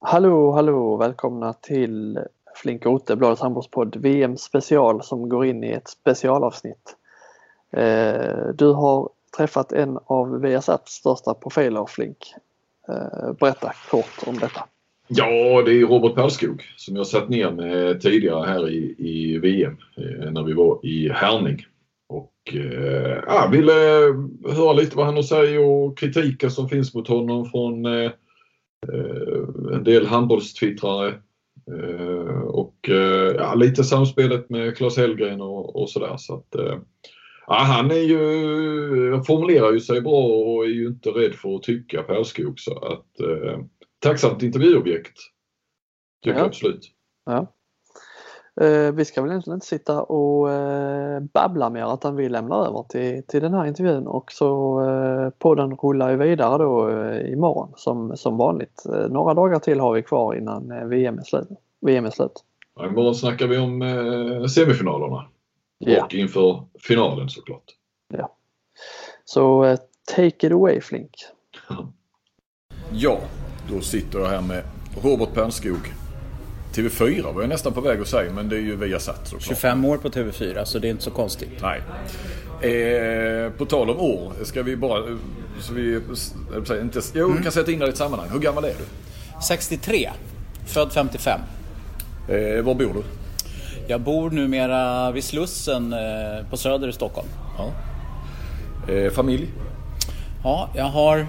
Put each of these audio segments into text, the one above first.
Hallå, hallå! Välkomna till Flink Ote, Bladets handbollspodd VM special som går in i ett specialavsnitt. Eh, du har träffat en av Viasats största profiler, Flink. Eh, berätta kort om detta. Ja, det är Robert Perskog som jag satt ner med tidigare här i, i VM eh, när vi var i Härning. Och jag ja, ville höra lite vad han har att säga och kritiken som finns mot honom från Eh, en del handbollstwittrare eh, och eh, ja, lite samspelet med Claes Hellgren och, och sådär. Så att, ja, han är ju, formulerar ju sig bra och är ju inte rädd för att tycka Perskog så att tacksamt intervjuobjekt. Tycker ja. jag absolut. Ja. Eh, vi ska väl egentligen inte sitta och eh, babbla mer utan vi lämnar över till, till den här intervjun och så eh, podden rullar ju vidare då eh, imorgon som, som vanligt. Eh, några dagar till har vi kvar innan eh, VM är slut. VM är slut. Ja, imorgon snackar vi om eh, semifinalerna ja. och inför finalen såklart. Ja. Så eh, take it away Flink. ja, då sitter jag här med Robert Pernskog TV4 var jag nästan på väg att säga, men det är ju Viasat såklart. 25 år på TV4, så det är inte så konstigt. Nej. Eh, på tal om år, ska vi bara... Så vi, jag inte, jo, mm. kan sätta in det i ett sammanhang. Hur gammal är du? 63. Född 55. Eh, var bor du? Jag bor numera vid Slussen eh, på Söder i Stockholm. Ja. Eh, familj? Ja, jag har...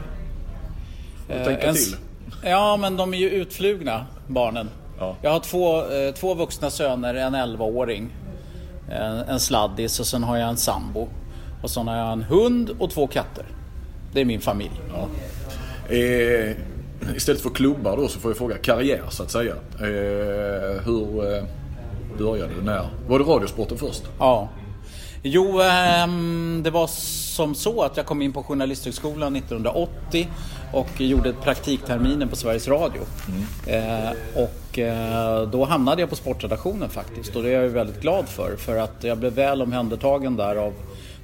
Eh, tänka en, till. Ja, men de är ju utflugna, barnen. Ja. Jag har två, eh, två vuxna söner, en 11-åring, en, en sladdis och sen har jag en sambo. Och sen har jag en hund och två katter. Det är min familj. Ja. Eh, istället för klubbar då så får jag fråga karriär så att säga. Eh, hur eh, började du? När? Var det Radiosporten först? Ja. Jo, eh, det var som så att jag kom in på Journalisthögskolan 1980 och gjorde praktikterminen på Sveriges Radio. Mm. Eh, och eh, då hamnade jag på sportredaktionen faktiskt och det är jag väldigt glad för. För att jag blev väl omhändertagen där av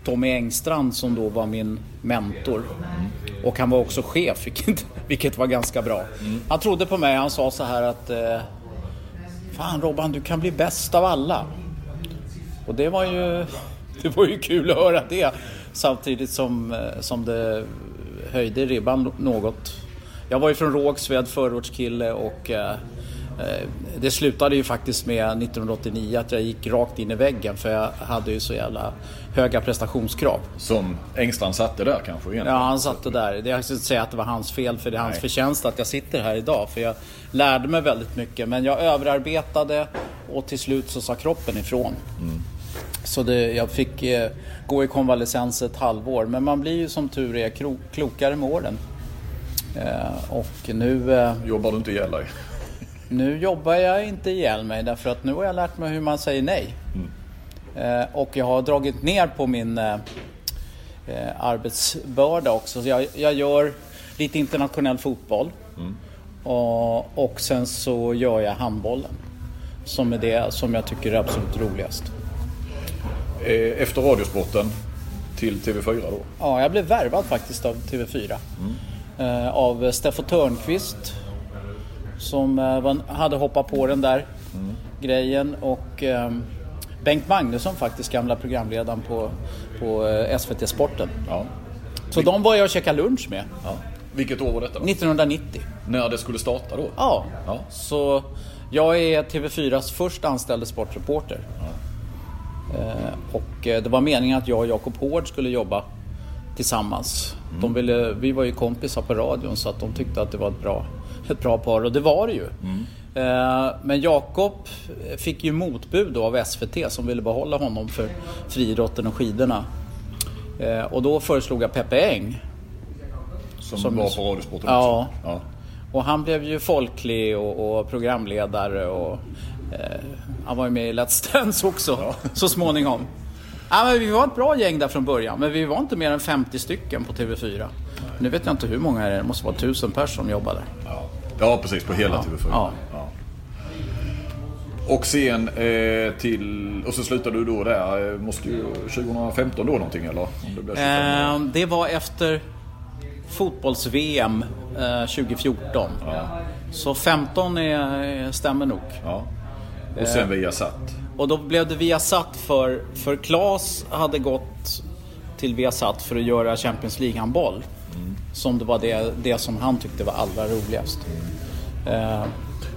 Tommy Engstrand som då var min mentor. Mm. Och han var också chef, vilket, vilket var ganska bra. Mm. Han trodde på mig, han sa så här att eh, Fan Robban, du kan bli bäst av alla. Och det var ju, det var ju kul att höra det. Samtidigt som, eh, som det höjde ribban något. Jag var ju från Rågsved, förortskille och eh, eh det slutade ju faktiskt med 1989 att jag gick rakt in i väggen för jag hade ju så jävla höga prestationskrav. Som Engstrand satte där kanske? Egentligen. Ja, han satte där. Jag ska inte säga att det var hans fel för det är hans Nej. förtjänst att jag sitter här idag. För jag lärde mig väldigt mycket men jag överarbetade och till slut så sa kroppen ifrån. Mm. Så det, jag fick eh, gå i konvalescens ett halvår. Men man blir ju som tur är kro, klokare med åren. Eh, och nu... Eh, jobbar du inte ihjäl dig? Nu jobbar jag inte ihjäl mig därför att nu har jag lärt mig hur man säger nej. Mm. Eh, och jag har dragit ner på min eh, eh, arbetsbörda också. Så jag, jag gör lite internationell fotboll. Mm. Och, och sen så gör jag handbollen. Som är det som jag tycker är absolut roligast. Eh, efter Radiosporten till TV4 då? Ja, jag blev värvad faktiskt av TV4. Mm. Eh, av Steffo Törnqvist. Som eh, hade hoppat på den där mm. grejen och Bengt Magnusson faktiskt, gamla programledaren på, på SVT Sporten. Ja. Så Vil de var jag och käkade lunch med. Ja. Vilket år var detta? Då? 1990. När det skulle starta då? Ja. ja. Så jag är TV4s först anställde sportreporter. Ja. Eh, och eh, det var meningen att jag och Jakob Hård skulle jobba tillsammans. Mm. De ville, vi var ju kompisar på radion så att de tyckte att det var ett bra, ett bra par och det var det ju. Mm. Eh, men Jakob fick ju motbud då av SVT som ville behålla honom för friidrotten och skidorna. Och då föreslog jag Peppe Eng. Som, som var på Radiosporten ja. också? Ja. Och han blev ju folklig och, och programledare och han var ju med i Let's Dance också ja. så småningom. Ja, men vi var ett bra gäng där från början, men vi var inte mer än 50 stycken på TV4. Nej. Nu vet jag inte hur många det är, det måste vara tusen personer som jobbar där. Ja, ja precis, på hela ja. TV4. Ja. ja. Och sen eh, till, och så slutade du då där, eh, måste ju 2015 då någonting eller? Det, eh, det var efter fotbolls-VM eh, 2014. Ja. Så 15 är, stämmer nog. Och sen Viasat. Och då blev det Viasat för, för Klas hade gått till Viasat för att göra Champions League-handboll. Som det var det, det som han tyckte var allra roligast. Eh,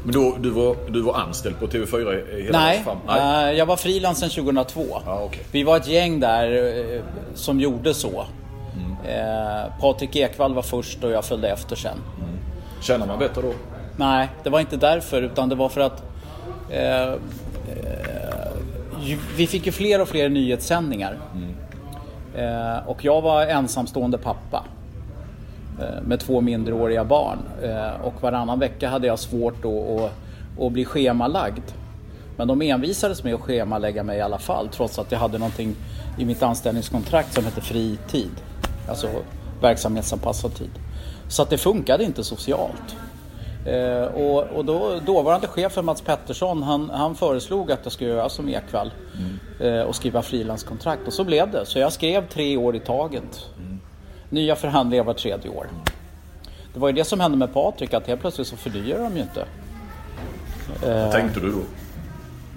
Men då, du, var, du var anställd på TV4 i hela nej, fram? eh, jag var frilans sedan 2002. Ja, okej. Vi var ett gäng där eh, som gjorde så. Eh, Patrik Ekwall var först och jag följde efter sen. Tjänar man bättre då? Nej, det var inte därför utan det var för att Eh, eh, ju- vi fick ju fler och fler nyhetssändningar. Eh, och jag var ensamstående pappa eh, med två minderåriga barn. Eh, och varannan vecka hade jag svårt då att, att bli schemalagd. Men de envisades med att schemalägga mig i alla fall trots att jag hade någonting i mitt anställningskontrakt som hette fritid. Alltså verksamhetsanpassad tid. Så att det funkade inte socialt. Eh, och och då, dåvarande chefen Mats Pettersson han, han föreslog att jag skulle göra som Ekwall eh, och skriva frilanskontrakt och så blev det. Så jag skrev tre år i taget. Nya förhandlingar var tredje år. Det var ju det som hände med Patrik att helt plötsligt så förnyade de ju inte. Vad tänkte du då?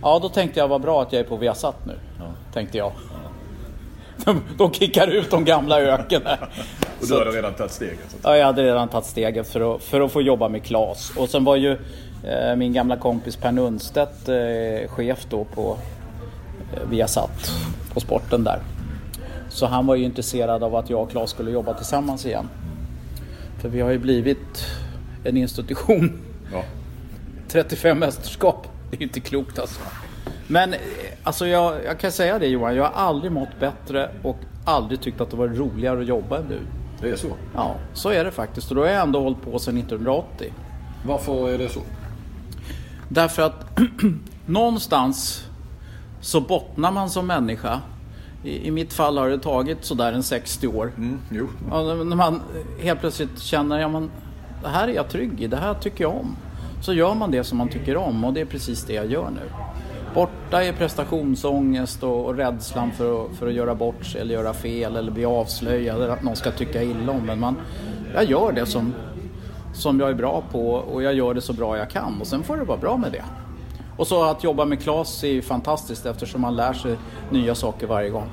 Ja, då tänkte jag vad bra att jag är på Viasat nu. Tänkte jag. De, de kickar ut de gamla öken här. Och du hade redan tagit steget? Ja, jag hade redan tagit steget för att, för att få jobba med Klas. Och sen var ju eh, min gamla kompis Per Nunstedt eh, chef då på eh, Viasat, på sporten där. Så han var ju intresserad av att jag och Klas skulle jobba tillsammans igen. För vi har ju blivit en institution. Ja. 35 mästerskap. Det är ju inte klokt alltså. Men eh, alltså jag, jag kan säga det Johan, jag har aldrig mått bättre och aldrig tyckt att det var roligare att jobba än nu. Det är så? Ja, så är det faktiskt. Och då har jag ändå hållit på sedan 1980. Varför är det så? Därför att någonstans så bottnar man som människa. I, I mitt fall har det tagit sådär en 60 år. Mm, jo. Ja, när man helt plötsligt känner, ja men det här är jag trygg i, det här tycker jag om. Så gör man det som man tycker om och det är precis det jag gör nu. Borta är prestationsångest och, och rädslan för att, för att göra bort sig eller göra fel eller bli avslöjad eller att någon ska tycka illa om en. Man, jag gör det som, som jag är bra på och jag gör det så bra jag kan och sen får det vara bra med det. Och så att jobba med Klas är ju fantastiskt eftersom man lär sig nya saker varje gång.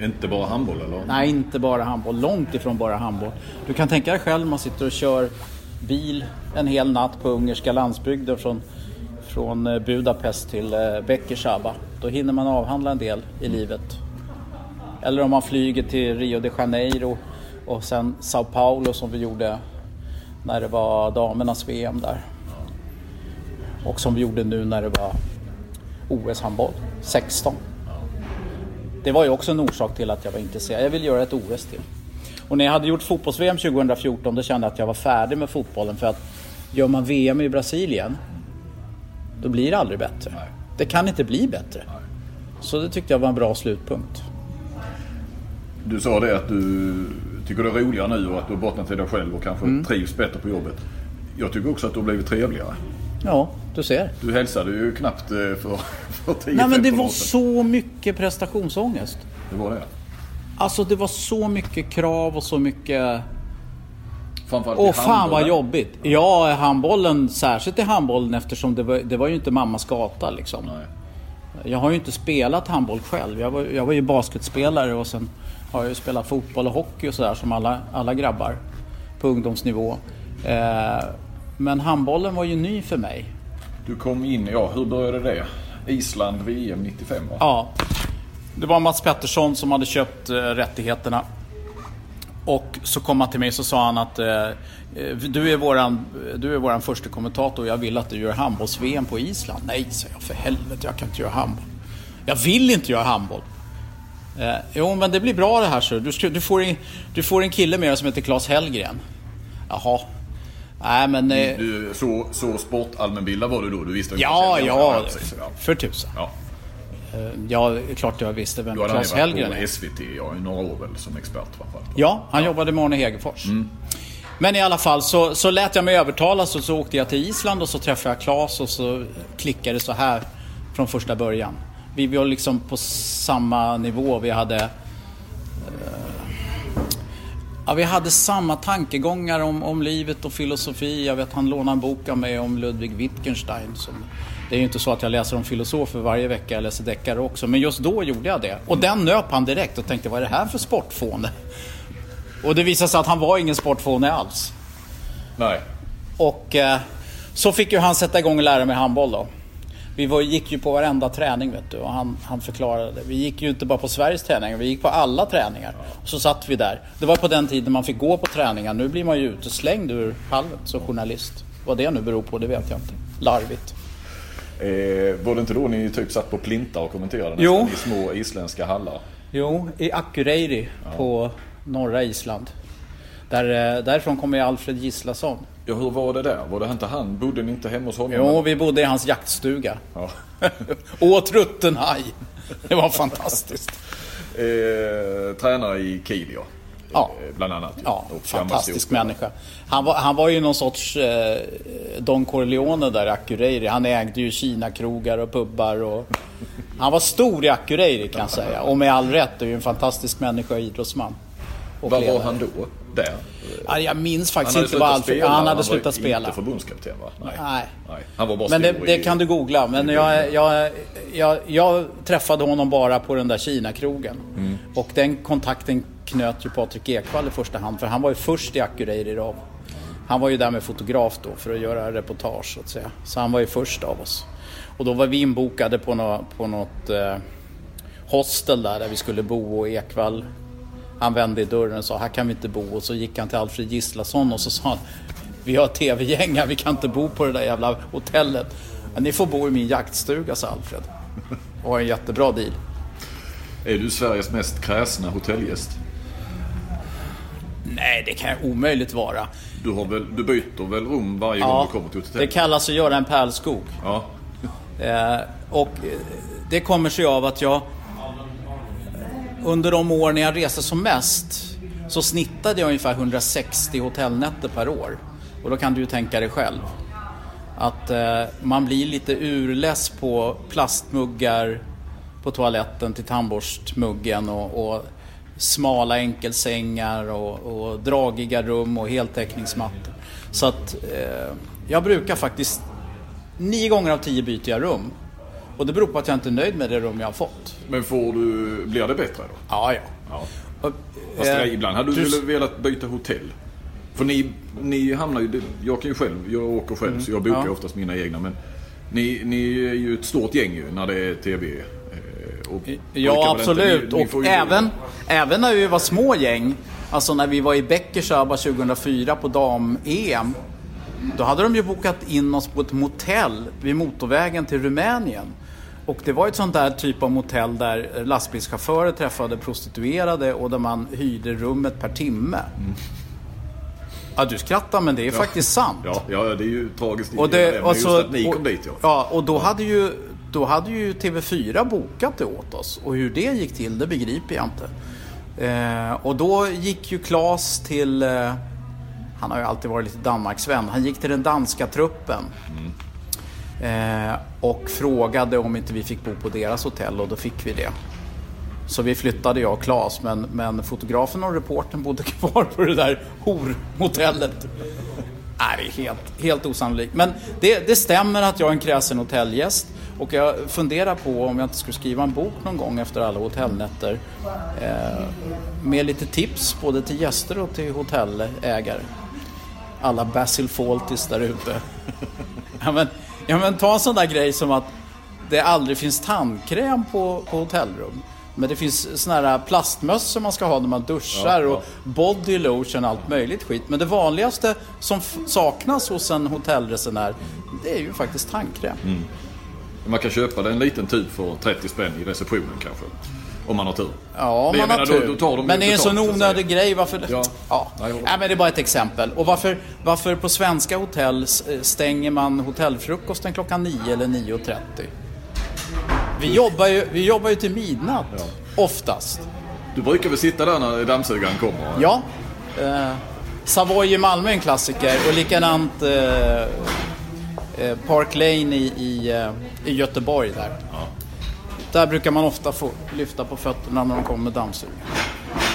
Inte bara handboll eller? Nej, inte bara handboll. Långt ifrån bara handboll. Du kan tänka dig själv man sitter och kör bil en hel natt på ungerska landsbygden från, från eh, Budapest till eh, Bekeshaba. Då hinner man avhandla en del i livet. Eller om man flyger till Rio de Janeiro och sen Sao Paulo som vi gjorde när det var damernas VM där. Och som vi gjorde nu när det var OS-handboll, 16. Det var ju också en orsak till att jag var intresserad. Jag ville göra ett OS till. Och när jag hade gjort fotbolls-VM 2014 då kände jag att jag var färdig med fotbollen för att gör man VM i Brasilien då blir det aldrig bättre. Nej. Det kan inte bli bättre. Så det tyckte jag var en bra slutpunkt. Du sa det att du tycker det är roligare nu och att du har bottnat i dig själv och kanske Mm. trivs bättre på jobbet. Jag tycker också att du har blivit trevligare. Ja, du ser. Du hälsade ju knappt eh, för, för 10 Nej men det 15 var så mycket prestationsångest. Det var det. Alltså det var så mycket krav och så mycket... Framförallt Åh i fan vad jobbigt. Ja, handbollen, särskilt i handbollen eftersom det var, det var ju inte mammas gata liksom. Nej. Jag har ju inte spelat handboll själv. Jag var, jag var ju basketspelare och sen har jag ju spelat fotboll och hockey och sådär som alla, alla grabbar på ungdomsnivå. Eh, men handbollen var ju ny för mig. Du kom in, ja hur började det? Island VM 95 va? Ja, det var Mats Pettersson som hade köpt eh, rättigheterna. Och så kom han till mig och så sa han att eh, eh, du, är våran, du är våran första kommentator jag vill att du gör handbolls-VM på Island. Nej, sa jag, för helvete, jag kan inte göra handboll. Jag vill inte göra handboll. Eh, jo, men det blir bra det här så. Du, ska, du, får en, du får en kille med dig som heter Claes Hellgren. Jaha. Nej, men... Eh, Du, så, så sportallmänbildad var du då? Du visste ungefär ja, ja. för tusan. ja. Eh, Ja, det är klart jag visste vem Du hade Claes varit Hellgren är. på SVT ja, i några år väl som expert framförallt. Ja, han jobbade med Arne Hegerfors. Men i alla fall så, så lät jag mig övertalas och så åkte jag till Island och så träffade jag Claes och så klickade det så här från första början. Vi var liksom på samma nivå. Vi hade... Eh, Ja, vi hade samma tankegångar om, om livet och filosofi. Jag vet han lånade en bok av mig om Ludwig Wittgenstein. Som, det är ju inte så att jag läser om filosofer varje vecka, jag läser deckare också. Men just då gjorde jag det. Och den nöp han direkt och tänkte, vad är det här för sportfåne? Och det visade sig att han var ingen sportfåne alls. Nej. Och eh, så fick ju han sätta igång och lära mig handboll då. Vi var, gick ju på varenda träning vet du och han, han förklarade. Vi gick ju inte bara på Sveriges träningar, vi gick på alla träningar. Och så satt vi där. Det var på den tiden man fick gå på träningar. Nu blir man ju uteslängd ur hallen som journalist. Vad det nu beror på, det vet jag inte. Larvigt. Eh, var det inte då ni typ satt på plintar och kommenterade Jo. i små isländska hallar? Jo, i Akureyri på norra Island. Där, eh, därifrån kommer ju Alfred Gislason. Ja, hur var det där? Var det inte han? Bodde ni inte hemma hos honom? Jo, vi bodde i hans jaktstuga. Ja. Åt rutten haj. Det var fantastiskt. Eh, tränare i Kiel, ja. Ja. Eh, Bland annat. Ja, Och fantastisk människa. Han var, han var ju någon sorts eh, Don Corleone där i Akureyri. Han ägde ju Kina-krogar och pubbar och... Han var stor i Akureyri kan jag säga. Och med all rätt, är ju en fantastisk människa och idrottsman. Och Vad var han då? Ja, jag minns Han faktiskt inte vad spela. Ja, han hade var slutat spela. inte förbundskapten va? Nej. Nej. Nej. Han var bara Men det, det kan du googla. Men jag, jag, jag, jag träffade honom bara på den där Kina-krogen. Mm. Och den kontakten knöt ju Patrik Ekwall i första hand. För han var ju först i Akureyri. Han var ju där med fotograf då för att göra reportage så att säga. Så han var ju först av oss. Och då var vi inbokade på, nå, på något eh, hostel där, där vi skulle bo och Ekwall han vände i dörren och sa här kan vi inte bo och så gick han till Alfred Gislason och så sa han vi har tv-gäng här, vi kan inte bo på det där jävla hotellet. Men ni får bo i min jaktstuga, sa Alfred. Och har en jättebra deal. Är du Sveriges mest kräsna hotellgäst? Nej, det kan ju omöjligt vara. Du, har väl, du byter väl rum varje gång Ja, du kommer till det hotellet? kallas att göra en pärlskog. Ja. Eh, och eh, det kommer sig av att jag under de år när jag reste som mest så snittade jag ungefär 160 hotellnätter per år. Och då kan du ju tänka dig själv att eh, man blir lite urless på plastmuggar på toaletten till tandborstmuggen och, och smala enkelsängar och, och dragiga rum och heltäckningsmattor. Så att eh, jag brukar faktiskt nio gånger av tio byter jag rum. Och det beror på att jag inte är nöjd med det rum jag har fått. Men får du, blir det bättre då? Ja, ja. Ja. Och, Fast eh, ibland hade du, du- velat byta hotell? För ni, ni hamnar ju... Jag kan ju själv, jag åker själv så jag bokar Mm. Ja. oftast mina egna. Men ni, ni är ju ett stort gäng ju när det är TV. eh, Och Ja, absolut. Ni, ni och även, även när vi var små gäng, alltså när vi var i Beckersaba 2004 på dam-EM, då hade de ju bokat in oss på ett motell vid motorvägen till Rumänien. Och det var ett sånt där typ av motell där lastbilschaufförer träffade prostituerade och där man hyrde rummet per timme. Ja, du skrattar men det är faktiskt sant. Ja, ja, det är ju tragiskt. Och, det, och, så, att ni kom och, dit ja. ja. Och då hade, ju, då hade ju TV4 bokat det åt oss. Och hur det gick till, det begriper jag inte. Eh, och då gick ju Klas till... Eh, han har ju alltid varit lite Danmarksvän. Han gick till den danska truppen. Eh, Eh, och frågade om inte vi fick bo på deras hotell och då fick vi det. Så vi flyttade jag och Klas men, men fotografen och reportern bodde kvar på det där hormotellet. Nej, det är helt, helt osannolikt. Men det, det stämmer att jag är en kräsen hotellgäst. Och jag funderar på om jag inte skulle skriva en bok någon gång efter alla hotellnätter. Eh, med lite tips både till gäster och till hotellägare. Alla Basil Fawltys där ute. ja, men, ja men ta en sån där grej som att det aldrig finns tandkräm på, på hotellrum. Men det finns såna här plastmössor man ska ha när man duschar Ja, ja. och body lotion och allt möjligt skit. Men det vanligaste som saknas hos en hotellresenär det är ju faktiskt tandkräm. Man kan köpa en liten tub för 30 spänn i receptionen kanske. Om man har tur. Ja, om man har menar, då- tur. då tar de men det är en sån onödig grej. Varför... Ja. Ja. Nej, men det är bara ett exempel. Och varför, varför på svenska hotell s- stänger man hotellfrukosten klockan 9 eller 9.30? Vi jobbar ju, vi jobbar ju till midnatt. Oftast. Du brukar väl sitta där när dammsugaren kommer? Ja. Eh, Savoy i Malmö är en klassiker och likadant eh, eh, Park Lane i, i, eh, i Göteborg där. Där brukar man ofta få lyfta på fötterna när de kommer med dammsugaren.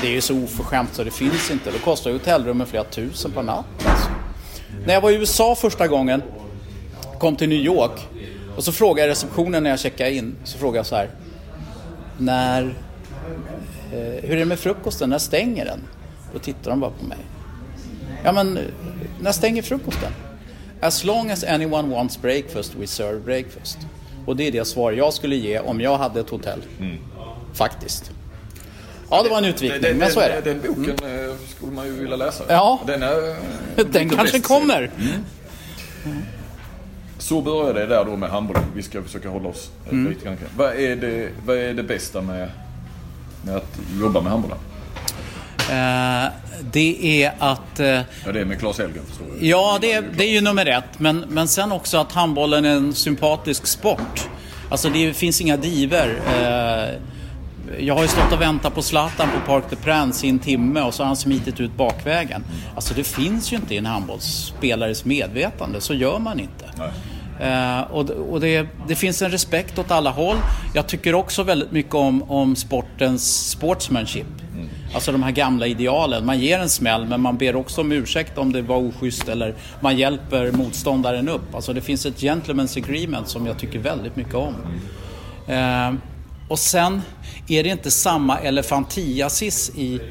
Det är ju så oförskämt så det finns inte. Då kostar ju hotellrummen flera tusen per natt. Alltså. När jag var i USA första gången, kom till New York och så frågade jag receptionen när jag checkade in. Så frågade jag så här. När... Eh, hur är det med frukosten? När stänger den? Då tittar de bara på mig. Ja men, när stänger frukosten? As long as anyone wants breakfast, we serve breakfast. Och det är det svar jag skulle ge om jag hade ett hotell. Mm. Faktiskt. Ja, det var en utvikning, den, men så är det. Den boken mm. skulle man ju vilja läsa. Ja, den, är, den kanske kommer. Mm. Så började det där då med handbollen. Vi ska försöka hålla oss mm. lite grann vad är, det, vad är det bästa med, med att jobba med handbollen? Eh, det är att... Eh, ja, det är med Claes Elgen förstår du. Ja, det är, det är ju nummer ett. Men, men sen också att handbollen är en sympatisk sport. Alltså det finns inga diver. Eh, jag har ju stått och väntat på Zlatan på Park the Prance i en timme och så har han smitit ut bakvägen. Alltså det finns ju inte i en handbollsspelares medvetande, så gör man inte. Uh, och och det, det, finns en respekt åt alla håll. Jag tycker också väldigt mycket om, om sportens sportsmanship. Alltså de här gamla idealen. Man ger en smäll men man ber också om ursäkt om det var oschysst eller man hjälper motståndaren upp. Alltså det finns ett gentleman's agreement som jag tycker väldigt mycket om. Uh, och sen är det inte samma elefantiasis i,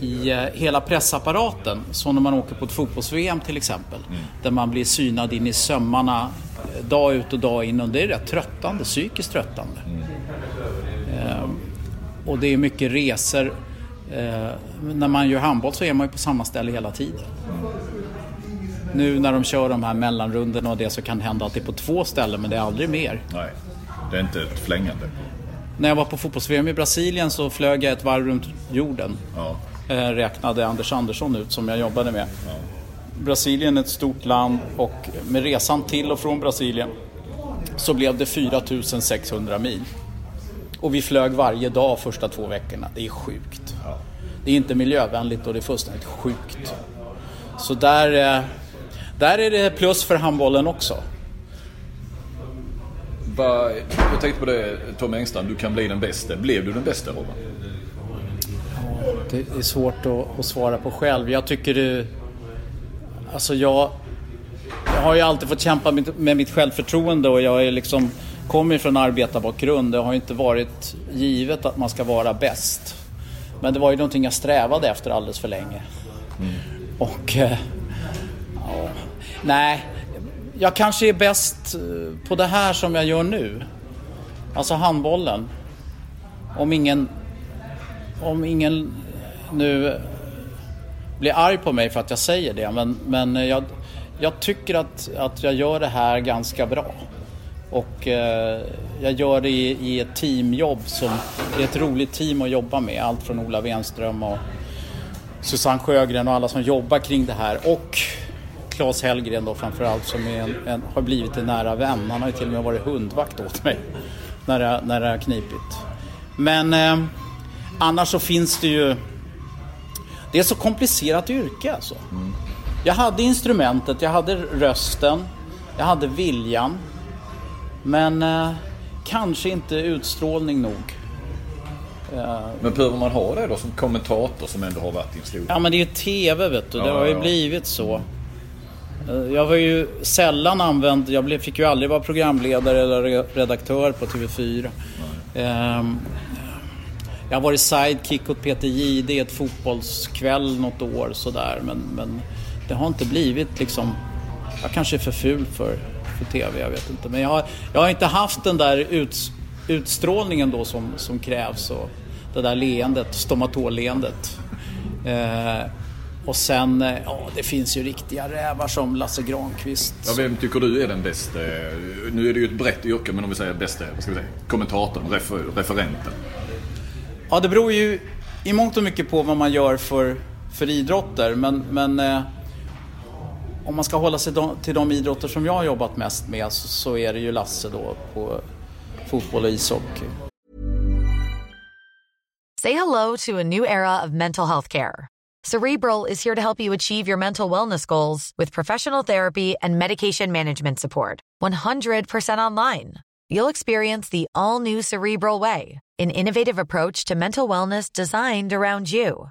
i eh, hela pressapparaten som när man åker på ett fotbolls-VM till exempel. Mm. Där man blir synad in i sömmarna eh, dag ut och dag in och det är rätt tröttande, psykiskt tröttande. Mm. Ehm, och det är mycket resor. Ehm, när man gör handboll så är man ju på samma ställe hela tiden. Nu när de kör de här mellanrundorna och det så kan det hända att det är på två ställen men det är aldrig mer. Nej, det är inte ett flängande. När jag var på fotbolls-VM i Brasilien så flög jag ett varv runt jorden. Ja. Eh, räknade Anders Andersson ut som jag jobbade med. Ja. Brasilien är ett stort land och med resan till och från Brasilien så blev det 4600 mil. Och vi flög varje dag första två veckorna. Det är sjukt. Det är inte miljövänligt och det är fullständigt sjukt. Så där, eh, där är det plus för handbollen också. jag tänkte på det Tom Engstrand, du kan bli den bästa. Blev du den bästa Robban? Det är svårt att, att, svara på själv. Jag tycker det... Alltså jag... Jag har ju alltid fått kämpa med mitt självförtroende och jag är liksom... Kommer från arbetarbakgrund. Det har inte varit givet att man ska vara bäst. Men det var ju någonting jag strävade efter alldeles för länge. Mm. Och... Eh, ja, nej, jag kanske är bäst eh, på det här som jag gör nu. Alltså handbollen. Om ingen, om ingen nu blir arg på mig för att jag säger det. Men, men jag, jag tycker att, att jag gör det här ganska bra. Och eh, jag gör det i, i, ett teamjobb som det är ett roligt team att jobba med. Allt från Ola Wenström och Susanne Sjögren och alla som jobbar kring det här. Och Claes Hellgren då framförallt som en, en, har blivit en nära vän. Han har ju till och med varit hundvakt åt mig när det, när det har knipit. Men eh, annars så finns det ju... Det är så komplicerat yrke alltså. Mm. Jag hade instrumentet, jag hade rösten, jag hade viljan. Men eh, kanske inte utstrålning nog. Eh, men behöver man ha det då som kommentator som ändå har varit i en stor... Ja men det är ju TV vet du, det ja, har ju ja. blivit så. Eh, jag var ju sällan använd, jag fick ju aldrig vara programledare eller redaktör på TV4. Mm. Jag har varit sidekick åt Peter Jihde ett fotbollskväll något år sådär men, men det har inte blivit liksom, jag kanske är för ful för, för TV, jag vet inte. Men jag har, jag har inte haft den där ut, utstrålningen då som, som krävs och det där leendet, stomatoleendet. Eh, och sen, eh, ja det finns ju riktiga rävar som Lasse Granqvist. Ja, vem tycker du är den bästa, nu är det ju ett brett yrke, men om vi säger bästa, vad ska vi säga, kommentatorn, refer, referenten? Ja, det beror ju i mångt och mycket på vad man gör för, för idrotter, men, men eh, om man ska hålla sig till de idrotter som jag har jobbat mest med så, så är det ju Lasse då på fotboll och ishockey. Say hello to a new era of mental health care. Cerebral is here to help you achieve your mental wellness goals with professional therapy and medication management support. 100% online. you'll experience the all new Cerebral Way, an innovative approach to mental wellness designed around you.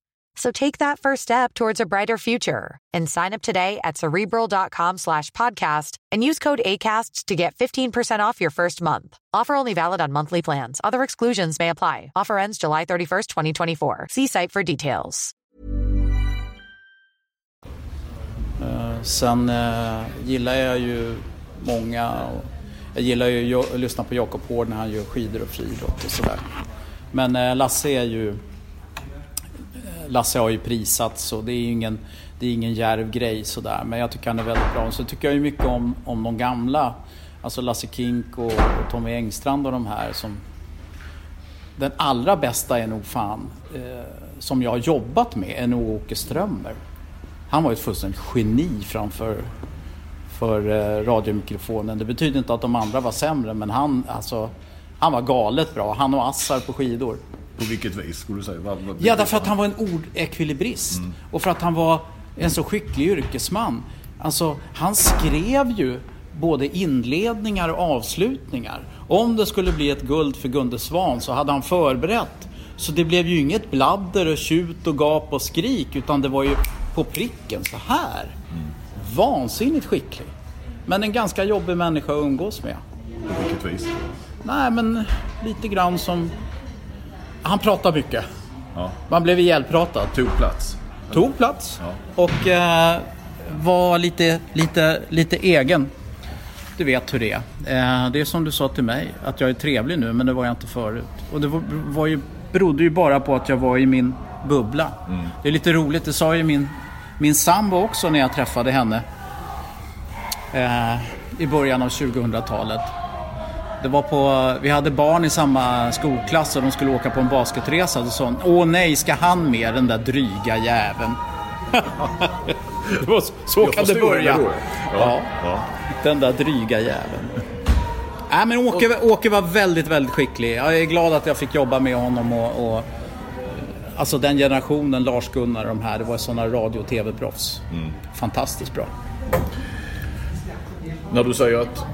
So take that first step towards a brighter future and sign up today at cerebral.com slash podcast and use code ACAST to get 15% off your first month. Offer only valid on monthly plans. Other exclusions may apply. Offer ends July 31st, 2024. See site for details. Eh, Sen eh, gillar jag ju många. Jag gillar ju att lyssna på Jakob Hård när han gör skidor och friidrott och sådär. Men eh, Lasse är ju... Lasse har ju prisats och det är ju ingen, det är ingen djärv grej sådär. Men jag tycker han är väldigt bra. Och Så tycker jag ju mycket om, om de gamla. Alltså Lasse Kink och, och Tommy Engstrand och de här som... Den allra bästa är nog fan, eh, som jag har jobbat med, är nog Åke Strömmer. Han var ju ett fullständigt geni framför för eh, radiomikrofonen. Det betyder inte att de andra var sämre, men han, alltså, han var galet bra. Han och Assar på skidor. På vilket vis skulle du säga? Vad, vad, Ja, därför att han var en ordekvilibrist. Och för att han var en så skicklig yrkesman. Alltså, han skrev ju både inledningar och avslutningar. Om det skulle bli ett guld för Gunde Svan så hade han förberett. Så det blev ju inget bladder och tjut och gap och skrik utan det var ju på pricken så här. Vansinnigt skicklig. Men en ganska jobbig människa att umgås med. På vilket vis? Nej, men lite grann som... Han pratar mycket. Ja. Man blev ihjälpratad. Tog plats. Tog plats Ja. och eh, var lite, lite, lite egen. Du vet hur det är. Eh, det är som du sa till mig, att jag är trevlig nu, men det var jag inte förut. Och det var, var ju, berodde ju bara på att jag var i min bubbla. Det är lite roligt, det sa ju min, min sambo också när jag träffade henne. Eh, I början av 2000-talet. Det var på, vi hade barn i samma skolklass och de skulle åka på en basketresa. Då sa åh nej, ska han med den där dryga jäveln? så, kan det förstår börja. det. Ja. Ja. Den där dryga jäveln. Nej men Åke, Åke var väldigt, väldigt skicklig. Jag är glad att jag fick jobba med honom och, och Alltså den generationen, Lars-Gunnar och de här, det var sådana radio och tv-proffs. Fantastiskt bra. När du säger att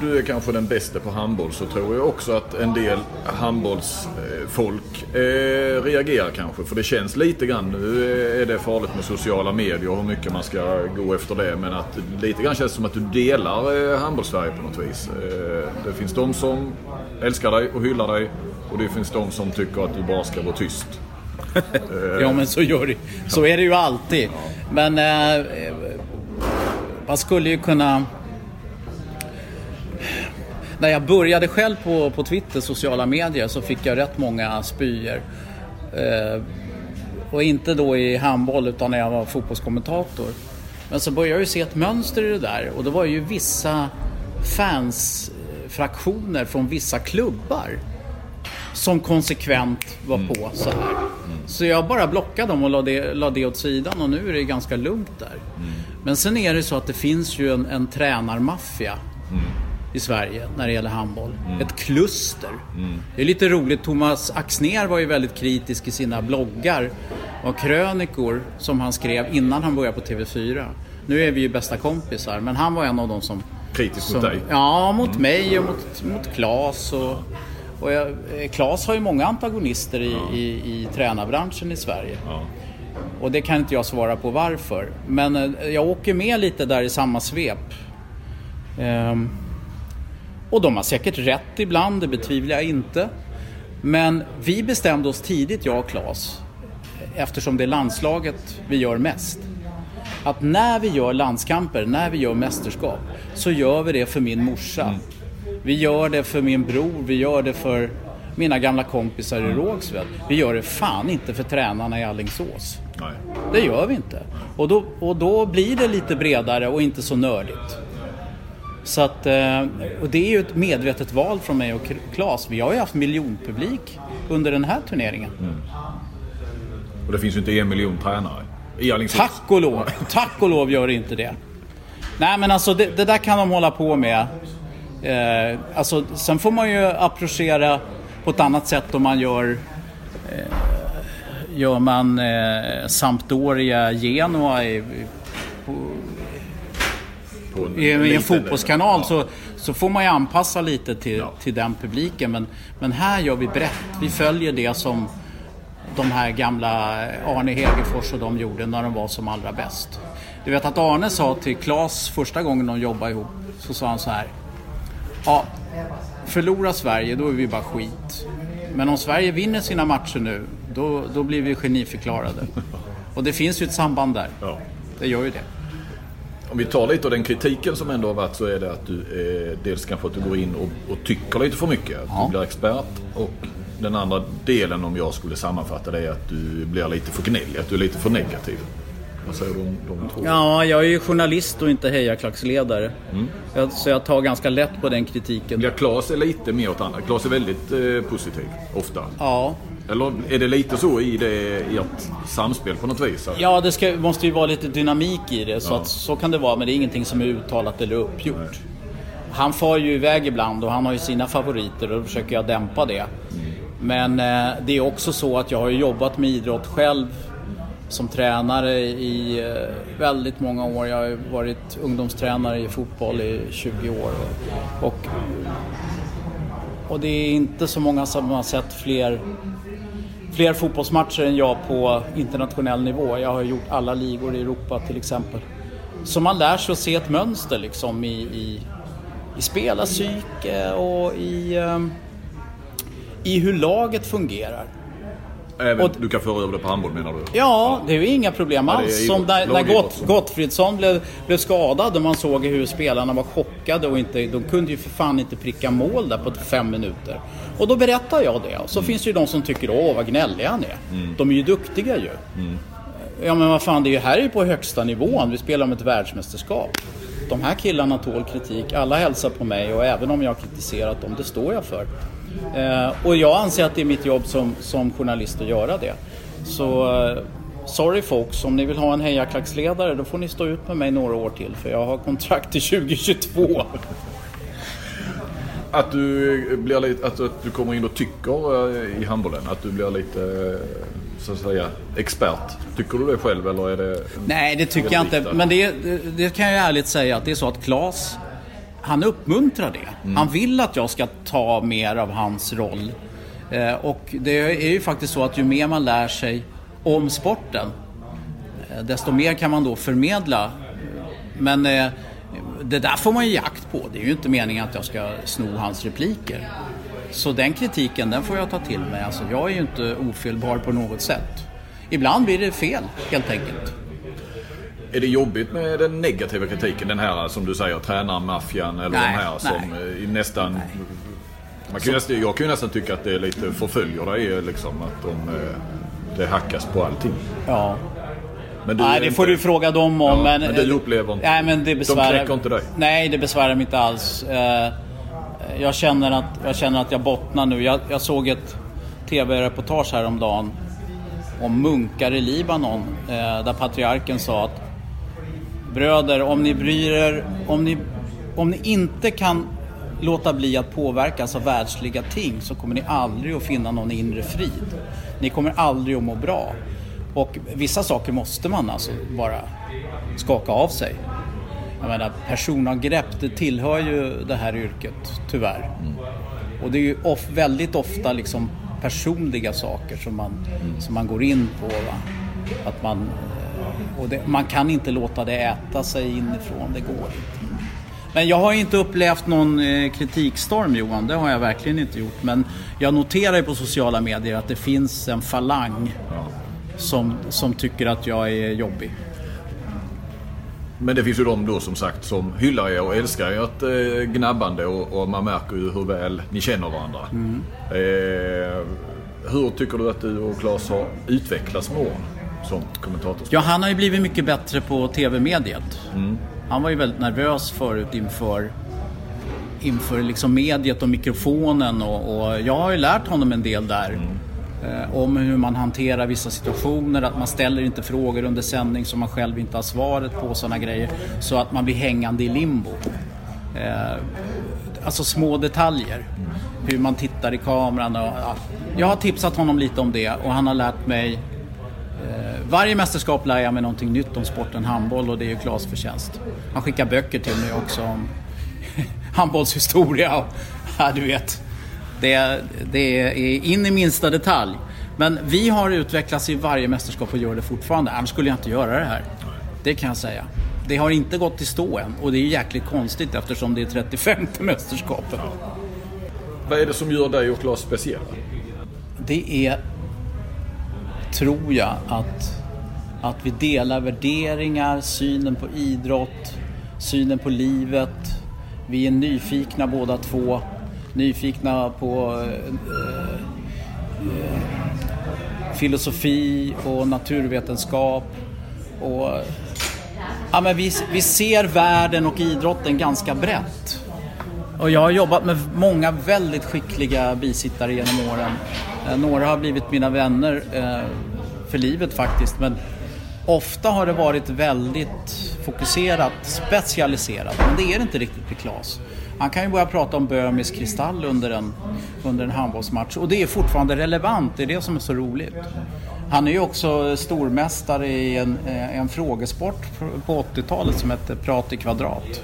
du är kanske den bästa på handboll så tror jag också att en del handbollsfolk eh, reagerar kanske. För det känns lite grann, nu är det farligt med sociala medier och hur mycket man ska gå efter det. Men att lite grann känns det som att du delar eh, handbollssverige på något vis. Eh, det finns de som älskar dig och hyllar dig och det finns de som tycker att du bara ska vara tyst. Ja men så, gör det, så är det ju alltid. Men eh, man skulle ju kunna... När jag började själv på, på Twitter, sociala medier, så fick jag rätt många spyor. Eh, och inte då i handboll utan när jag var fotbollskommentator. Men så började jag ju se ett mönster i det där och det var ju vissa fansfraktioner från vissa klubbar som konsekvent var på så här. Så jag bara blockade dem och la det, la det åt sidan och nu är det ganska lugnt där. Men sen är det så att det finns ju en, en tränarmaffia i Sverige när det gäller handboll. Ett kluster. Det är lite roligt, Thomas Axner var ju väldigt kritisk i sina bloggar och krönikor som han skrev innan han började på TV4. Nu är vi ju bästa kompisar, men han var en av de som Kritisk som, mot dig. Ja, mot mig och mot, mot Claes. Och, och jag, Claes har ju många antagonister i, i, i tränarbranschen i Sverige. Ja. Och det kan inte jag svara på varför. Men eh, jag åker med lite där i samma svep. Ehm, och de har säkert rätt ibland, det betvivlar jag inte. Men vi bestämde oss tidigt, jag och Claes, eftersom det är landslaget vi gör mest. Att när vi gör landskamper, när vi gör mästerskap, så gör vi det för min morsa. Vi gör det för min bror, vi gör det för mina gamla kompisar i Rågsved. Vi gör det fan inte för tränarna i Alingsås. Nej. Det gör vi inte. Och då, och då blir det lite bredare och inte så nördigt. Så att, eh, och det är ju ett medvetet val från mig och Claes. Vi har ju haft miljonpublik under den här turneringen. Och det finns ju inte en miljon tränare. I Alingsås. Tack och lov. Tack och lov gör det inte det. Nej men alltså det, det där kan de hålla på med. Eh, alltså, sen får man ju approchera på ett annat sätt om man gör eh, Gör man eh, Sampdoria Genoa i, På en i, en liten- fotbollskanal Ja. så, så får man ju anpassa lite till, Ja. till den publiken. Men, men här gör vi brett. Vi följer det som de här gamla Arne Hegerfors och de gjorde när de var som allra bäst. Du vet att Arne sa till Claes första gången de jobbade ihop, så sa han så här. Ja, förlorar Sverige då är vi bara skit. Men om Sverige vinner sina matcher nu, då, då blir vi geniförklarade. Och det finns ju ett samband där. Ja. Det gör ju det. Om vi tar lite av den kritiken som ändå har varit så är det att du eh, dels kanske att du går in och, och tycker lite för mycket. Att Ja. du blir expert. Och den andra delen om jag skulle sammanfatta det är att du blir lite för gnällig. Att du är lite för negativ. Vad säger du om de två? Ja, jag är ju journalist och inte hejaklacksledare. Jag- Så jag tar ganska lätt på den kritiken. Ja, Claes är lite mer åt andra. Claes är väldigt eh, positiv, ofta. Ja, Eller är det lite så i, det, i ert samspel på något vis? Att- ja det ska, måste ju vara lite dynamik i det. Så, Ja. att, så kan det vara, men det är ingenting som är uttalat eller uppgjort. Han far ju iväg ibland och han har ju sina favoriter och då försöker jag dämpa det. Men eh, det är också så att jag har jobbat med idrott själv som tränare i eh, väldigt många år. Jag har varit ungdomstränare i fotboll i 20 år. Och, och det är inte så många som har sett fler, fler fotbollsmatcher än jag på internationell nivå. Jag har gjort alla ligor i Europa till exempel. Så man lär sig att se ett mönster liksom i, i, i spelarpsyke och i, ehm, i hur laget fungerar. Även, och- du kan föra över det på handboll menar du? Ja, det är ju inga problem Ja, alls. idrott. Som när, när Gott. Gottfridsson blev, blev skadad och man såg hur spelarna var chockade och inte, de kunde ju för fan inte pricka mål där på fem minuter. Och då berättar jag det. Och så Mm. finns det ju de som tycker åh vad gnällig han är. De är ju duktiga ju. Ja men vad fan, det är ju här är ju på högsta nivån. Vi spelar om ett världsmästerskap. De här killarna tål kritik. Alla hälsar på mig och även om jag har kritiserat dem, det står jag för. Eh, och jag anser att det är mitt jobb som, som journalist att göra det. Så eh, sorry folks, om ni vill ha en hejaklacksledare då får ni stå ut med mig några år till för jag har kontrakt till 2022. Att du, blir lite, att, du kommer in och tycker eh, i handbollen, att du blir lite så att säga expert. Tycker du det själv eller är det... Nej, det tycker jag inte. Men det, det, det kan jag ärligt säga att det är så att Claes, han uppmuntrar det. Han vill att jag ska ta mer av hans roll. Eh, och det är ju faktiskt så att ju mer man lär sig om sporten, eh, desto mer kan man då förmedla. Men eh, det där får man ju jakt på. Det är ju inte meningen att jag ska sno hans repliker. Så den kritiken, den får jag ta till mig. Alltså, jag är ju inte ofelbar på något sätt. Ibland blir det fel, helt enkelt. Är det jobbigt med den negativa kritiken? Den här som du säger, tränarmaffian eller Nej, de här som nej. eh, nästan... Man kan nästan, jag kan ju nästan tycka att det är lite förföljer dig liksom. Att de, eh, det hackas på allting. Ja. Men Nej, det inte- får du fråga dem om. Ja, men, men du upplever inte- Nej, men det de besvärar... knäcker inte dig? Nej, det besvärar mig inte alls. Eh, Jag känner att jag, känner att jag bottnar nu. Jag, jag såg ett TV-reportage häromdagen om munkar i Libanon. eh, Där patriarken sa att Bröder, om ni bryr er, om ni, om ni inte kan låta bli att påverkas av världsliga ting så kommer ni aldrig att finna någon inre frid. Ni kommer aldrig att må bra. Och vissa saker måste man alltså bara skaka av sig. Jag menar, personangrepp, det tillhör ju det här yrket, tyvärr. Och det är ju of, väldigt ofta liksom personliga saker som man, som man går in på. Va? Att man, och det, man kan inte låta det äta sig inifrån, det går inte. Men jag har inte upplevt någon eh, kritikstorm Johan, det har jag verkligen inte gjort. Men jag noterar ju på sociala medier att det finns en falang som, som tycker att jag är jobbig. Men det finns ju de då som sagt som hyllar er och älskar ert eh, gnabbande och, och man märker ju hur väl ni känner varandra. Mm. Eh, hur tycker du att du och Claes har utvecklats med åren som kommentator? Ja, han har ju blivit mycket bättre på TV-mediet. Han var ju väldigt nervös förut inför, inför liksom mediet och mikrofonen och, och jag har ju lärt honom en del där. eh, om hur man hanterar vissa situationer, att man ställer inte frågor under sändning som man själv inte har svaret på, sådana grejer. Så att man blir hängande i limbo. Eh, alltså små detaljer. Hur man tittar i kameran. Och, ja. Jag har tipsat honom lite om det och han har lärt mig varje mästerskap lär jag mig någonting nytt om sporten handboll och det är ju Klas förtjänst. Han skickar böcker till mig också om handbollshistoria och ja, du vet. Det, det är in i minsta detalj. Men vi har utvecklats i varje mästerskap och gör det fortfarande. Annars skulle jag inte göra det här. Det kan jag säga. Det har inte gått i stå än och det är jäkligt konstigt eftersom det är 35 mästerskapet. Vad är det som gör dig och Claes speciella? Det är, tror jag, att, att vi delar värderingar, synen på idrott, synen på livet. Vi är nyfikna båda två. Nyfikna på eh, eh, filosofi och naturvetenskap. Och, ja, men vi, vi ser världen och idrotten ganska brett. Och jag har jobbat med många väldigt skickliga bisittare genom åren. Eh, några har blivit mina vänner eh, för livet faktiskt. Men ofta har det varit väldigt fokuserat, specialiserat. Men det är det inte riktigt med Klas. Han kan ju börja prata om Böhmis kristall under en, under en handbollsmatch och det är fortfarande relevant, det är det som är så roligt. Han är ju också stormästare i en, eh, en frågesport på 80-talet som hette Prat i kvadrat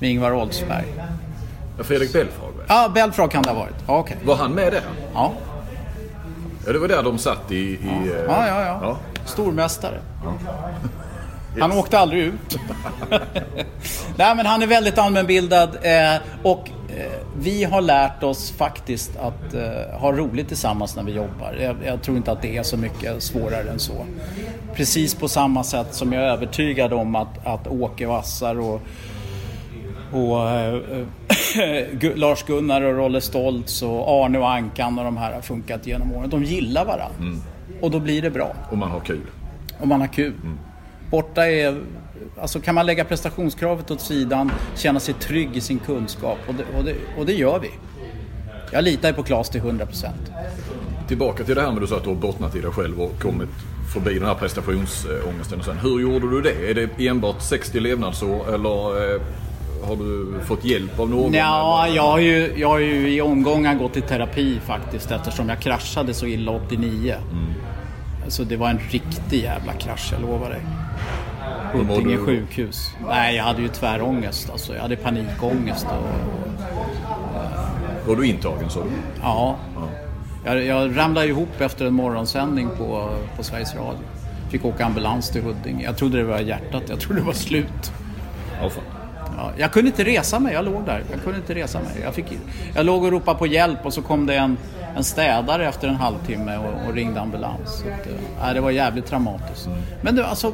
med Ingvar Oldsberg. Fredrik Belfrage? Ja, Belfrage kan det ha varit. Okay. Var han med där? Ja. Ja, det var där de satt i... i ja, ja, ja. ja. Stormästare. Ja. Han åkte aldrig ut. Nej, men han är väldigt allmänbildad eh, och eh, vi har lärt oss faktiskt att eh, ha roligt tillsammans när vi jobbar. Jag, jag, tror inte att det är så mycket svårare än så. Precis på samma sätt som jag är övertygad om att, att Åke Vassar och och äh, Lars-Gunnar och Rolle Stoltz och Arne och Ankan och de här har funkat genom åren. De gillar varandra. Mm. Och då blir det bra. Och man har kul. Och man har kul. Mm. Borta är... Alltså kan man lägga prestationskravet åt sidan, känna sig trygg i sin kunskap och det, och det, och det gör vi. Jag litar ju på Klas till 100%. Tillbaka till det här med du sa att du har bottnat i dig själv och kommit förbi den här prestationsångesten. Och sen, hur gjorde du det? Är det enbart 60 levnadsår eller eh, har du fått hjälp av någon? Ja, jag har, ju, jag har ju i omgångar gått i terapi faktiskt eftersom jag kraschade så illa 89. Mm. Så det var en riktig jävla krasch, jag lovar dig. Huddinge sjukhus. Nej, jag hade ju tvärångest. Alltså, jag hade panikångest. Och, och, var du intagen du? Ja. ja. Jag, jag ramlade ihop efter en morgonsändning på, på Sveriges Radio. Fick åka ambulans till Huddinge. Jag trodde det var hjärtat. Jag trodde det var slut. Fan. Ja, jag kunde inte resa mig, jag låg där. Jag kunde inte resa mig. Jag, fick, jag låg och ropade på hjälp och så kom det en, en städare efter en halvtimme och, och ringde ambulans. Så att, äh, det var jävligt traumatiskt. Mm. Men det, alltså,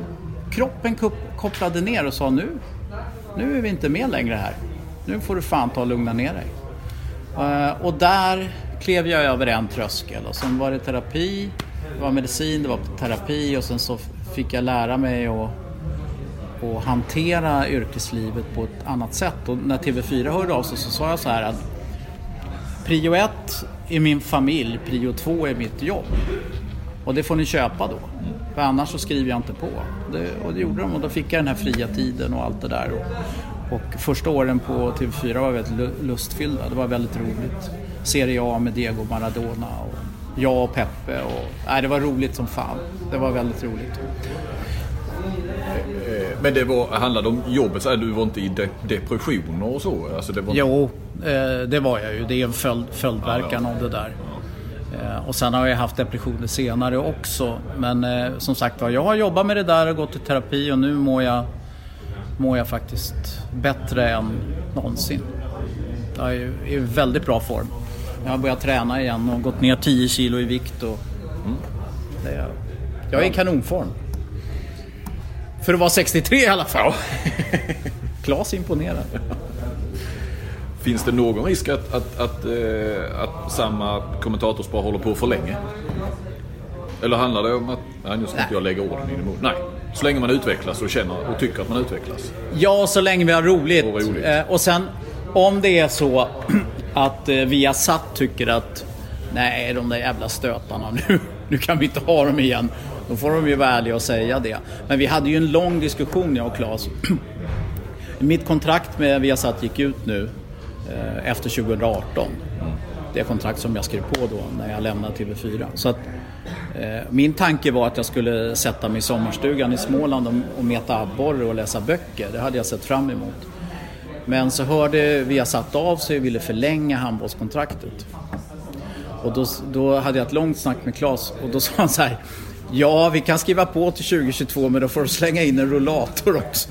kroppen kopplade ner och sa nu, nu är vi inte med längre här. Nu får du fan ta och lugna ner dig. Uh, och där klev jag över en tröskel och sen var det terapi, det var medicin, det var terapi och sen så fick jag lära mig att och hantera yrkeslivet på ett annat sätt. Och när TV4 hörde av sig så sa jag så här att prio ett är min familj, prio två är mitt jobb. Och det får ni köpa då. För annars så skriver jag inte på. Det, och det gjorde de och då fick jag den här fria tiden och allt det där. Och, och första åren på TV4 var väldigt lustfyllda. Det var väldigt roligt. Serie A med Diego Maradona och jag och Peppe. Och, nej, det var roligt som fan. Det var väldigt roligt. Men det var, handlade om jobbet, så du var inte i de, depressioner och så? Alltså det var... Jo, eh, det var jag ju. Det är en följd, följdverkan ja, ja. av det där. Eh, och sen har jag haft depressioner senare också. Men eh, som sagt var, jag har jobbat med det där och gått i terapi och nu mår jag, mår jag faktiskt bättre än någonsin. Jag är i väldigt bra form. Jag har börjat träna igen och gått ner 10 kilo i vikt. Och mm. det, jag är i kanonform. För att vara 63 i alla fall. Ja. Klas imponerar. Finns det någon risk att, att, att, äh, att samma kommentatorspar håller på för länge? Eller handlar det om att, nej nu ska inte jag lägga orden i din mun. Nej, så länge man utvecklas och känner och tycker att man utvecklas. Ja, så länge vi har roligt. Och, roligt. Eh, och sen om det är så att eh, Viasat tycker att nej de där jävla stötarna nu, nu kan vi inte ha dem igen. Då får de ju vara ärliga och säga det. Men vi hade ju en lång diskussion jag och Claes. Mitt kontrakt med Viasat gick ut nu eh, efter 2018. Det kontrakt som jag skrev på då när jag lämnade TV4. Så att, eh, min tanke var att jag skulle sätta mig i sommarstugan i Småland och, och meta abborre och läsa böcker. Det hade jag sett fram emot. Men så hörde Viasat av sig och ville förlänga handbollskontraktet. Och då, då hade jag ett långt snack med Claes och då sa han så här Ja, vi kan skriva på till 2022 men då får du slänga in en rullator också.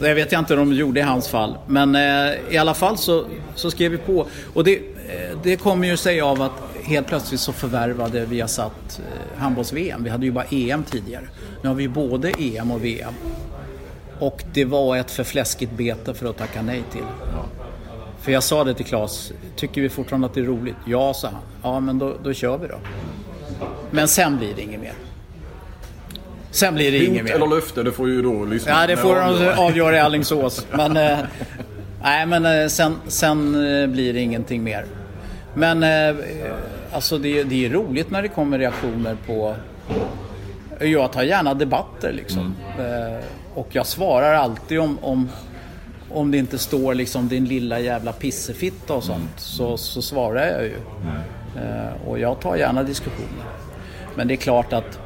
Det vet jag inte om de gjorde i hans fall. Men eh, i alla fall så, så skrev vi på. Och det, eh, det kommer ju sig av att helt plötsligt så förvärvade vi har satt eh, handbolls-VM. Vi hade ju bara EM tidigare. Nu har vi både EM och VM. Och det var ett för fläskigt bete för att tacka nej till. För jag sa det till Claes, tycker vi fortfarande att det är roligt? Ja, sa han. Ja, men då, då kör vi då. Men sen blir det inget mer. Sen blir det Hot inget mer. eller löfte, det får ju då lyssna Ja, det får de avgöra i Alingsås. Men, eh, nej, men eh, sen, sen eh, blir det ingenting mer. Men eh, alltså det, det är roligt när det kommer reaktioner på... Jag tar gärna debatter liksom. Eh, och jag svarar alltid om, om, om det inte står liksom din lilla jävla pissefitta och sånt. Så, så svarar jag ju. Eh, Eh, och jag tar gärna diskussioner. Men det är klart att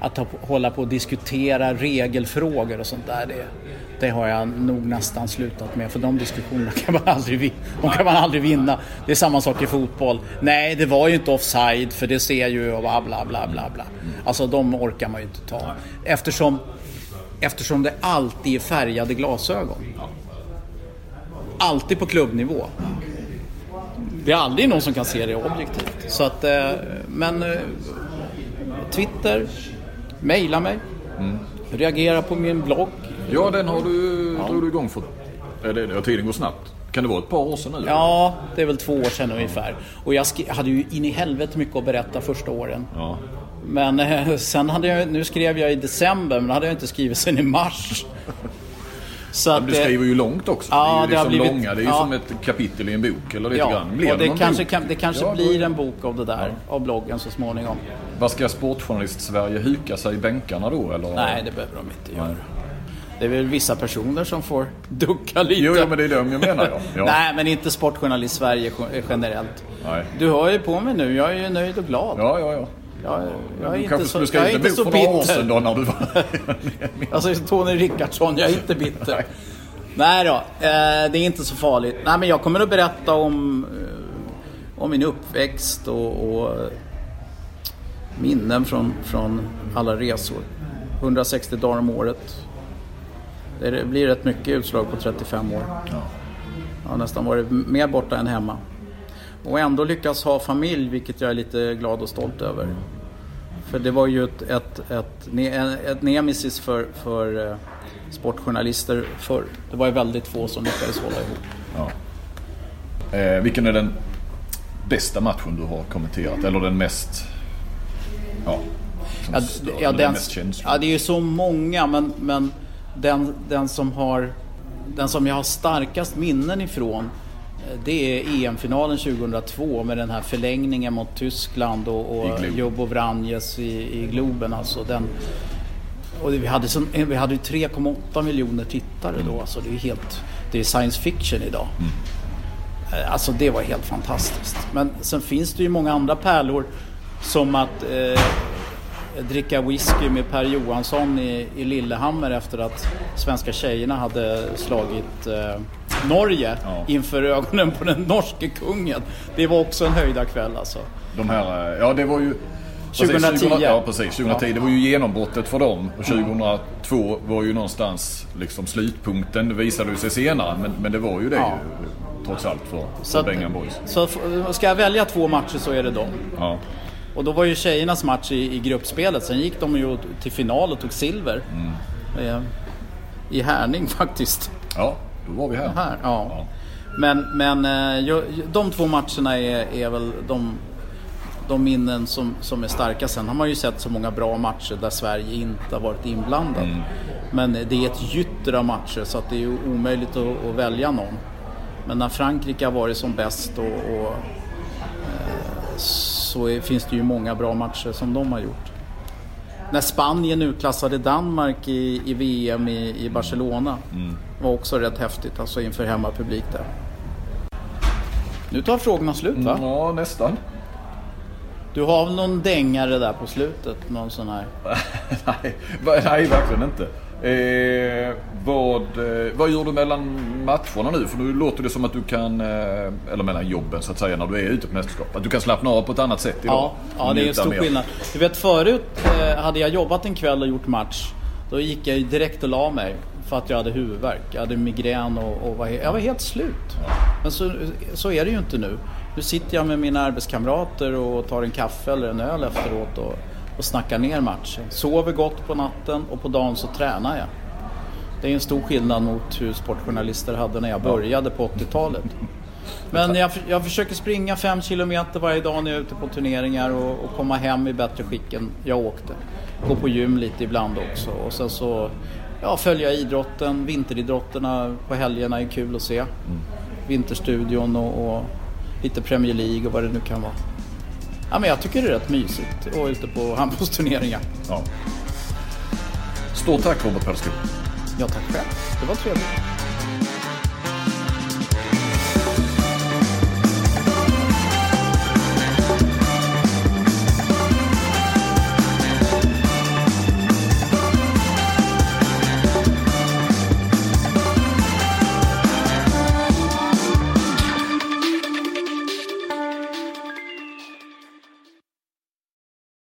att hålla på och diskutera regelfrågor och sånt där, det, det har jag nog nästan slutat med. För de diskussionerna kan man aldrig, de kan man aldrig vinna. Det är samma sak i fotboll. Nej, det var ju inte offside för det ser ju och bla bla bla bla. bla. Alltså de orkar man ju inte ta. Eftersom, eftersom det alltid är färgade glasögon. Alltid på klubbnivå. Det är aldrig någon som kan se det objektivt. Så att, eh, men eh, Twitter, mejla mig, reagera på min blogg. Ja, den har du, drog du igång för... Ja, tiden går snabbt. Kan det vara ett par år sedan nu? Ja, det är väl två år sedan ungefär. Och jag hade ju in i helvete mycket att berätta första åren. Ja. Men eh, sen hade jag, nu skrev jag i december, men hade jag inte skrivit sen i mars. Så Men att, du skriver ju långt också. Ja, det är det ju har liksom blivit- långa. Det är ju ja. som ett kapitel i en bok eller lite Ja, grann. Blir och det någon kanske, kan, det kanske Ja, blir en bok av det där, av bloggen så småningom. Vad ska Sportjournalist-Sverige huka sig i bänkarna då eller? Nej, det behöver de inte göra. Det är väl vissa personer som får ducka lite. Jo, ja, men det är dem jag menar ja. ja. Nej, men inte Sportjournalist Sverige gen- generellt. Nej. Du hör ju på mig nu, jag är ju nöjd och glad. Ja, ja, ja. Jag, jag är Du inte så, jag är inte så bitter. då när du var... Alltså Tony Rickardsson, jag är inte bitter. Nej då, eh, det är inte så farligt. Nej men jag kommer att berätta om, eh, om min uppväxt och, och minnen från, från alla resor. 160 dagar om året. Det blir rätt mycket utslag på 35 år. Jag har nästan varit mer borta än hemma. Och ändå lyckas ha familj, vilket jag är lite glad och stolt över. För det var ju ett, ett, ett, ett nemesis för, för eh, sportjournalister förr. Det var ju väldigt få som lyckades hålla ihop. eh, vilken är den bästa matchen du har kommenterat? Eller den mest... Ja, Ja, stör, ja, den, mest känslosamma? ja, det är ju så många men, men den, den som har den som jag har starkast minnen ifrån det är EM-finalen 2002 med den här förlängningen mot Tyskland och, och. Jobo Vranjes i, i Globen. Alltså den, och vi hade, som, vi hade ju 3,8 miljoner tittare Mm. då. Alltså det är helt, det är science fiction idag. Eh, Alltså det var helt fantastiskt. Men sen finns det ju många andra pärlor som att eh, dricka whisky med Per Johansson i, i Lillehammer efter att svenska tjejerna hade slagit eh, Norge Ja. inför ögonen på den norske kungen. Det var också en höjdarkväll alltså. De här, eh, ja det var ju... 2010. Precis, 20, ja precis, 2010. Det var ju genombrottet för dem. Och 2002 var ju någonstans liksom slutpunkten. Det visade sig senare. Men, men det var ju det Ja. ju, trots allt för, för Bengan Boys. Så ska jag välja två matcher så är det dem. Ja. Och då var ju tjejernas match i, i gruppspelet. Sen gick de ju till final och tog silver. Eh, I Härning faktiskt. ja, då var vi här. Här, ja. Men, men eh, de två matcherna är, är väl de, de minnen som, som är starka. Sen har man ju sett så många bra matcher där Sverige inte har varit inblandad. Men det är ett gytter av matcher så att det är omöjligt att, att välja någon. Men när Frankrike har varit som bäst och, och så är, finns det ju många bra matcher som de har gjort. När Spanien utklassade Danmark i, i VM i, i Barcelona mm. var också rätt häftigt alltså inför hemmapublik där. Nu tar frågorna slut va? Ja, nästan. Du har någon dängare där på slutet? Någon sån här? nej, nej, verkligen inte. Eh, vad, eh, vad gör du mellan matcherna nu? För nu låter det som att du kan, eh, eller mellan jobben så att säga, när du är ute på mästerskap. Att du kan slappna av på ett annat sätt idag. Ja, ja det är en stor mer. skillnad. Du vet förut eh, hade jag jobbat en kväll och gjort match. Då gick jag direkt och la mig för att jag hade huvudvärk. Jag hade migrän och, och var, jag var helt slut. Men så, så är det ju inte nu. Nu sitter jag med mina arbetskamrater och tar en kaffe eller en öl efteråt och, och snackar ner matchen. Sover gott på natten och på dagen så tränar jag. Det är en stor skillnad mot hur sportjournalister hade när jag började på 80-talet. Men jag, jag försöker springa 5 kilometer varje dag när jag är ute på turneringar och, och, komma hem i bättre skick än jag åkte. Gå på gym lite ibland också och sen så ja, följa idrotten. Vinteridrotterna på helgerna är kul att se. Mm. Vinterstudion och, och lite Premier League och vad det nu kan vara. Ja, men jag tycker det är rätt mysigt att vara ute på handbollsturneringar. Ja. Stort tack Robert Pellskog. Ja, tack själv. Det var trevligt.